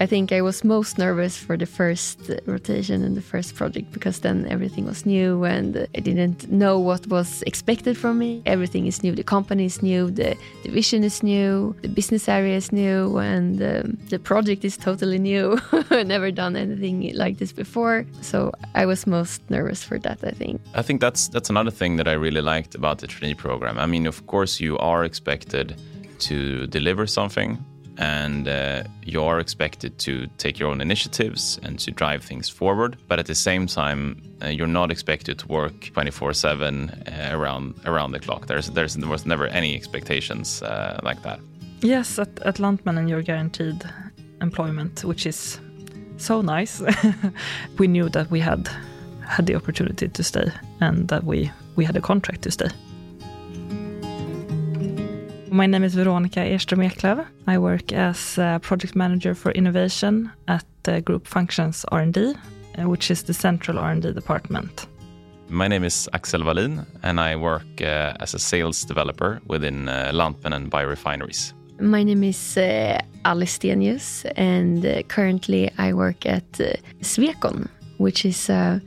I think I was most nervous for the first rotation and the first project because then everything was new and I didn't know what was expected from me. Everything is new. The company is new, the division is new, the business area is new, and um, the project is totally new. Never done anything like this before. So I was most nervous for that, I think. I think that's that's another thing that I really liked about the trainee program. I mean, of course, you are expected to deliver something and uh, you are expected to take your own initiatives and to drive things forward. But at the same time, uh, you're not expected to work 24/7 uh, around around the clock. There's there's there was never any expectations uh, like that. Yes, at, at Lantmännen you're guaranteed employment, which is so nice. we knew that we had had the opportunity to stay and that we we had a contract to stay. My name is Veronica Erström Eklöf. I work as a project manager for innovation at the Group Functions R&D, uh, which is the central R&D department. My name is Axel Wallin, and I work uh, as a sales developer within uh, Lantmännen Biorefineries. My name is uh, Alice Stenius, and uh, currently I work at uh, Swecon, which is a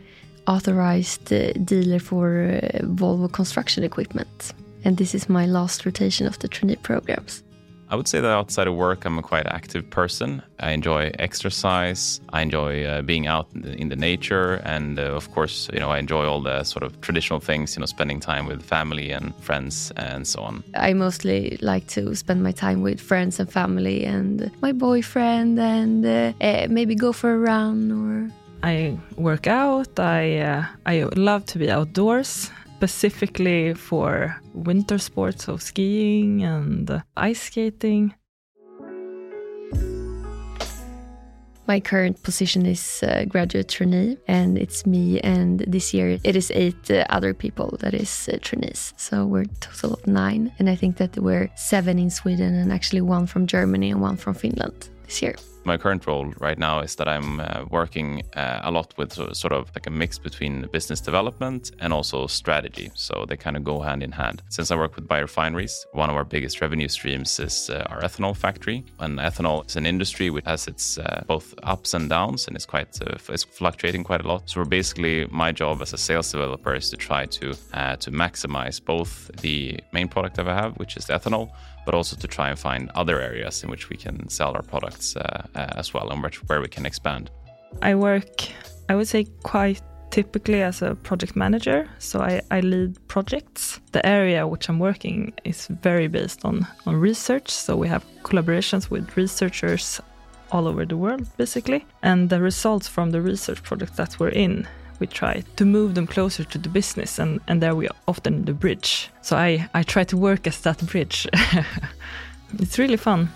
authorized uh, dealer for uh, Volvo construction equipment and this is my last rotation of the trainee programs. I would say that outside of work, I'm a quite active person. I enjoy exercise. I enjoy uh, being out in the, in the nature, and uh, of course, you know, I enjoy all the sort of traditional things. You know, spending time with family and friends and so on. I mostly like to spend my time with friends and family, and my boyfriend, and uh, eh, maybe go for a run or. I work out. I uh, I love to be outdoors specifically for winter sports, so skiing and ice skating. My current position is uh, graduate trainee, and it's me. And this year it is eight uh, other people that is uh, trainees. So we're total of nine, and I think that we're seven in Sweden, and actually one from Germany and one from Finland this year my current role right now is that I'm uh, working uh, a lot with sort of like a mix between business development and also strategy. So they kind of go hand in hand. Since I work with biorefineries, one of our biggest revenue streams is uh, our ethanol factory. And ethanol is an industry which has its uh, both ups and downs and it's quite uh, it's fluctuating quite a lot. So we're basically my job as a sales developer is to try to uh, to maximize both the main product that I have, which is ethanol, but also to try and find other areas in which we can sell our products uh, uh, as well and where, where we can expand. I work, I would say, quite typically as a project manager. So I, I, lead projects. The area which I'm working is very based on, on research. So we have collaborations with researchers all over the world, basically. And the results from the research project that we're in we try to move them closer to the business and, and there we are often the bridge. So I, I try to work as that bridge. it's really fun.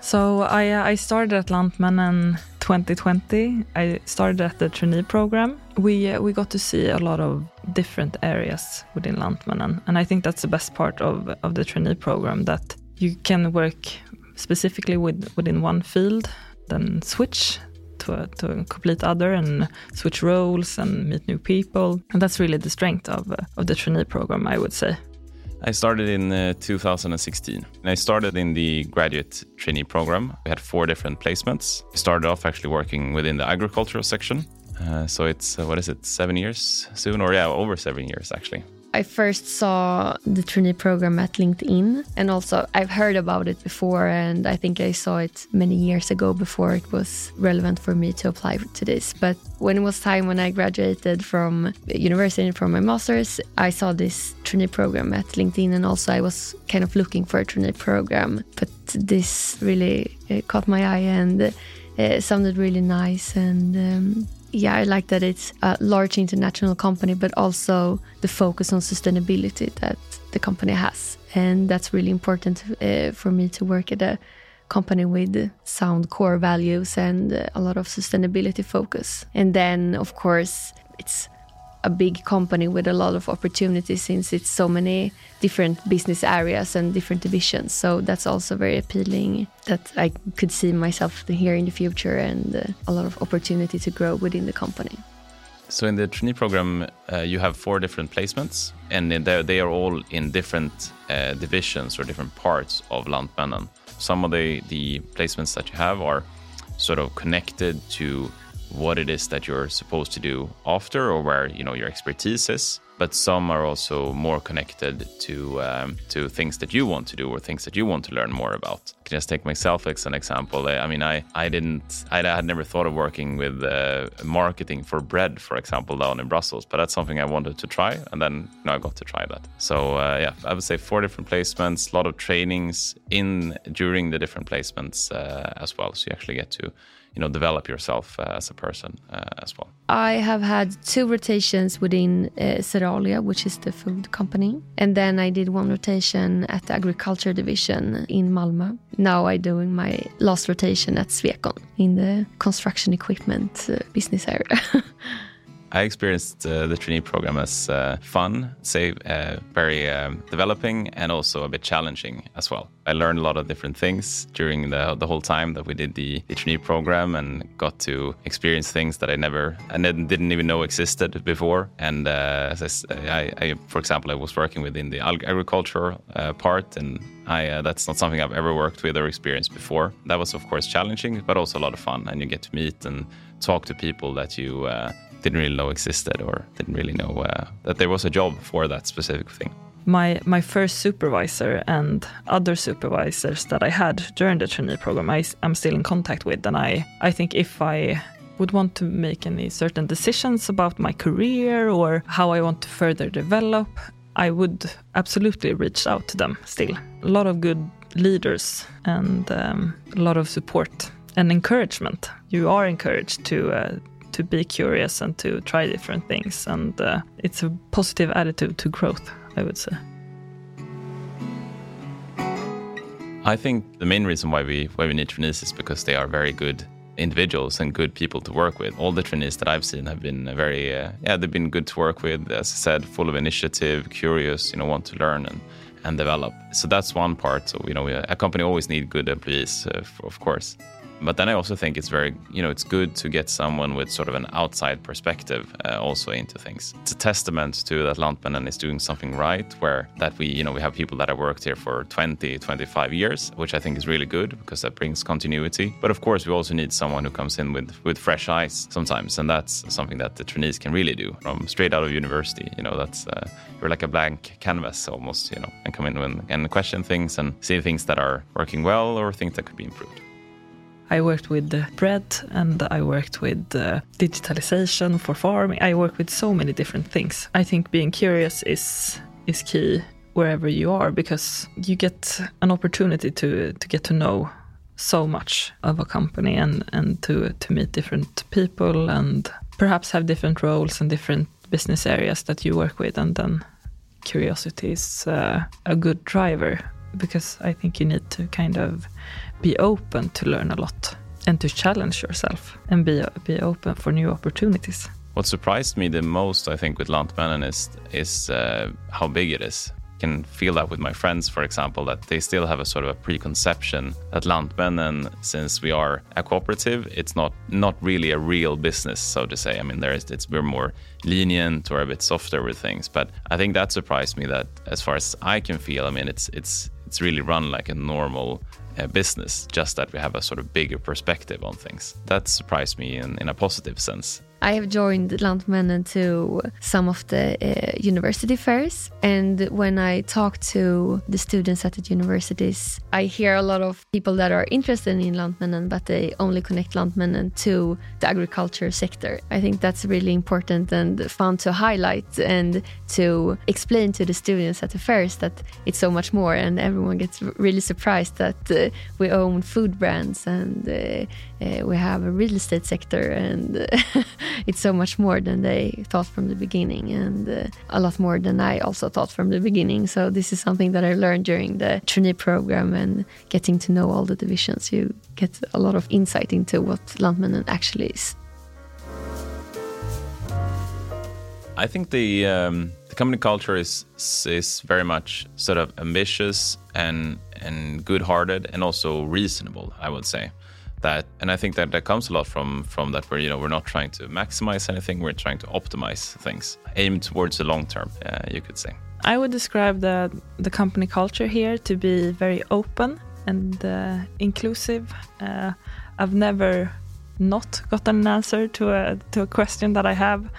So I, I started at Lantmännen 2020. I started at the trainee program. We uh, we got to see a lot of different areas within Lantmännen, and I think that's the best part of of the trainee program that you can work specifically with within one field, then switch to a, to a complete other and switch roles and meet new people. And that's really the strength of, uh, of the trainee program, I would say. I started in uh, 2016. And I started in the graduate trainee program. We had four different placements. We started off actually working within the agricultural section. Uh, so it's, uh, what is it, seven years soon? Or yeah, over seven years actually. I first saw the trainee program at LinkedIn, and also I've heard about it before, and I think I saw it many years ago before it was relevant for me to apply to this. But when it was time when I graduated from university and from my master's, I saw this trainee program at LinkedIn, and also I was kind of looking for a trainee program. But this really uh, caught my eye and uh, sounded really nice, and um, yeah, I like that it's a large international company, but also the focus on sustainability that the company has. And that's really important uh, for me to work at a company with sound core values and a lot of sustainability focus. And then, of course, it's a big company with a lot of opportunities since it's so many different business areas and different divisions. So that's also very appealing that I could see myself here in the future and uh, a lot of opportunity to grow within the company. So in the trainee program, uh, you have four different placements, and they are all in different uh, divisions or different parts of Lantmännen. Some of the, the placements that you have are sort of connected to what it is that you're supposed to do after or where you know your expertise is but some are also more connected to um, to things that you want to do or things that you want to learn more about. I can just take myself as an example. I mean, I I didn't I had never thought of working with uh, marketing for bread, for example, down in Brussels, but that's something I wanted to try, and then you know, I got to try that. So uh, yeah, I would say four different placements, a lot of trainings in during the different placements uh, as well, so you actually get to you know develop yourself uh, as a person uh, as well. I have had two rotations within uh, which is the food company, and then I did one rotation at the agriculture division in Malmö. Now I'm doing my last rotation at Swecon in the construction equipment uh, business area. I experienced uh, the trainee program as uh, fun, say, uh, very um, developing, and also a bit challenging as well. I learned a lot of different things during the, the whole time that we did the, the trainee program and got to experience things that I never, I didn't even know existed before. And uh, I, I, for example, I was working within the agriculture uh, part, and I, that's not something I've ever worked with or experienced before. That was, of course, challenging, but also a lot of fun. And you get to meet and talk to people that you didn't really know existed or didn't really know uh, that there was a job for that specific thing. My my first supervisor and other supervisors that I had during the trainee program, I, am still in contact with, and I I think if I would want to make any certain decisions about my career or how I want to further develop, I would absolutely reach out to them still. A lot of good leaders and um, a lot of support and encouragement. You are encouraged to uh, to be curious and to try different things. And uh, it's a positive attitude to growth, I would say. I think the main reason why we why we need trainees is because they are very good individuals and good people to work with. All the trainees that I've seen have been very uh, yeah they've been good to work with. As I said, full of initiative, curious, you know, want to learn and and develop. So that's one part. So you know, a company always need good employees, uh, of course. But then I also think it's very, you know, it's good to get someone with sort of an outside perspective uh, also into things. It's a testament to that Lantmännen is doing something right, where that we, you know, we have people that have worked here for 20, 25 years, which I think is really good because that brings continuity. But of course, we also need someone who comes in with with fresh eyes sometimes, and that's something that the trainees can really do from straight out of university. You know, that's uh, you're like a blank canvas almost, you know, and come in and, and question things and see things that are working well or things that could be improved. I worked with bread and I worked with uh, digitalization for farming. I work with so many different things. I think being curious is is key wherever you are because you get an opportunity to to get to know so much of a company and and to to meet different people and perhaps have different roles and different business areas that you work with and then curiosity is uh, a good driver because I think you need to kind of be open to learn a lot and to challenge yourself and be be open for new opportunities. What surprised me the most, I think, with Lantmännen is is uh, how big it is. I can feel that with my friends, for example, that they still have a sort of a preconception that Lantmännen, since we are a cooperative, it's not not really a real business, so to say. I mean, there is it's we're more lenient or a bit softer with things, but I think that surprised me that, as far as I can feel, I mean, it's it's it's really run like a normal uh, business, just that we have a sort of bigger perspective on things. That surprised me in, in a positive sense. I have joined Lantmännen to some of the uh, university fairs. And when I talk to the students at the universities, I hear a lot of people that are interested in Lantmännen, but they only connect Lantmännen to the agriculture sector. I think that's really important and fun to highlight and to explain to the students at the fairs that it's so much more. And everyone gets really surprised that uh, we own food brands and uh, uh we have a real estate sector and it's so much more than they thought from the beginning and uh, a lot more than I also thought from the beginning. So this is something that I learned during the trainee program and getting to know all the divisions. You get a lot of insight into what Lantmännen actually is. I think the um, the company culture is is very much sort of ambitious and and good-hearted and also reasonable. I would say that and i think that that comes a lot from from that where you know we're not trying to maximize anything we're trying to optimize things aim towards the long term uh, you could say i would describe the the company culture here to be very open and uh, inclusive. Uh, I've never not gotten an answer to a to a question that I have.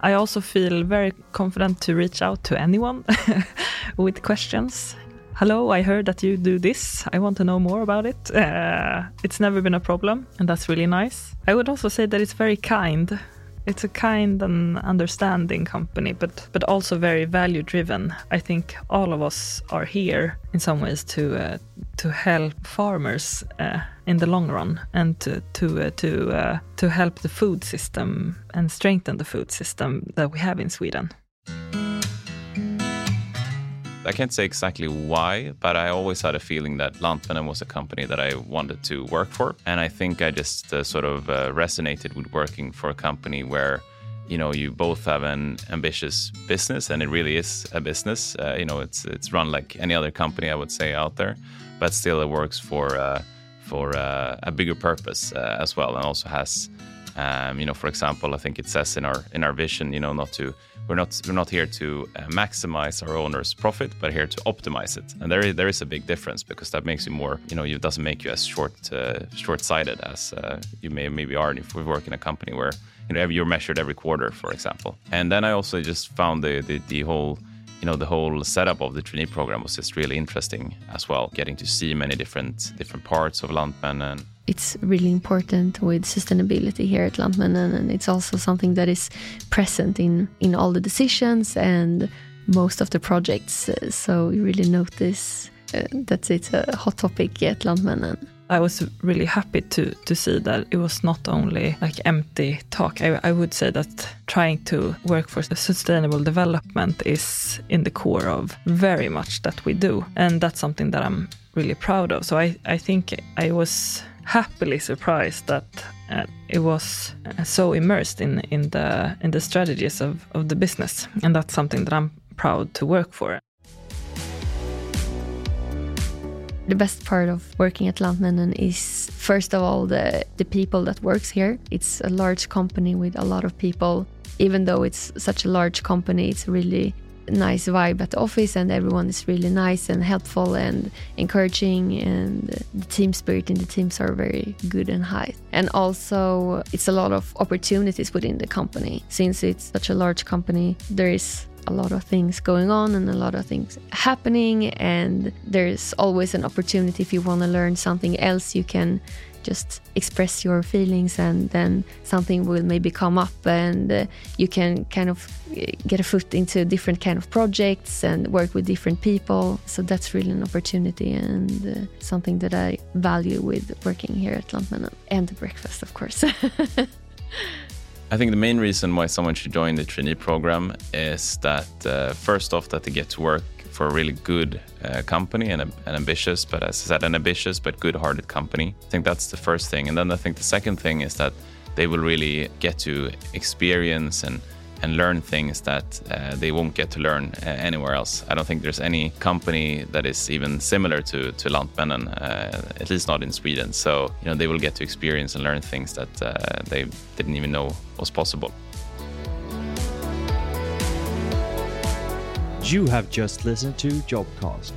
I also feel very confident to reach out to anyone with questions. Hello, I heard that you do this. I want to know more about it. Uh, it's never been a problem, and that's really nice. I would also say that it's very kind it's a kind and understanding company, but but also very value driven. I think all of us are here in some ways to uh, to help farmers uh, in the long run and to to uh, to uh, to help the food system and strengthen the food system that we have in Sweden. I can't say exactly why, but I always had a feeling that Lantmännen was a company that I wanted to work for. And I think I just uh, sort of uh, resonated with working for a company where you know you both have an ambitious business and it really is a business uh, you know it's it's run like any other company i would say out there but still it works for uh, for uh, a bigger purpose uh, as well and also has um, you know for example i think it says in our in our vision you know not to we're not we're not here to uh, maximize our owners' profit, but here to optimize it. And there is, there is a big difference because that makes you more, you know, it doesn't make you as short uh, short-sighted as uh, you may maybe are if we work in a company where you know you're measured every quarter, for example. And then I also just found the the, the whole you know the whole setup of the trainee program was just really interesting as well getting to see many different different parts of Lantmännen it's really important with sustainability here at Lantmännen and it's also something that is present in in all the decisions and most of the projects so you really notice uh, that it's a hot topic at Lantmännen I was really happy to to see that it was not only like empty talk. I, I would say that trying to work for sustainable development is in the core of very much that we do, and that's something that I'm really proud of. So I I think I was happily surprised that uh, it was uh, so immersed in in the in the strategies of of the business, and that's something that I'm proud to work for. The best part of working at Lantmännen is first of all the the people that works here. It's a large company with a lot of people. Even though it's such a large company, it's really nice vibe at the office and everyone is really nice and helpful and encouraging and the team spirit in the teams are very good and high. And also it's a lot of opportunities within the company. Since it's such a large company there is a lot of things going on and a lot of things happening and there's always an opportunity if you want to learn something else you can just express your feelings and then something will maybe come up and uh, you can kind of uh, get a foot into different kind of projects and work with different people. So that's really an opportunity and uh, something that i value with working here at Lantmännen. And the breakfast of course I think the main reason why someone should join the trainee program is that uh, first off that they get to work for a really good uh, company and an ambitious, but as I said, an ambitious but good-hearted company. I think that's the first thing, and then I think the second thing is that they will really get to experience and and learn things that uh, they won't get to learn uh, anywhere else. I don't think there's any company that is even similar to to Lantmännen, uh, at least not in Sweden. So you know they will get to experience and learn things that uh, they didn't even know was possible. You have just listened to Jobcast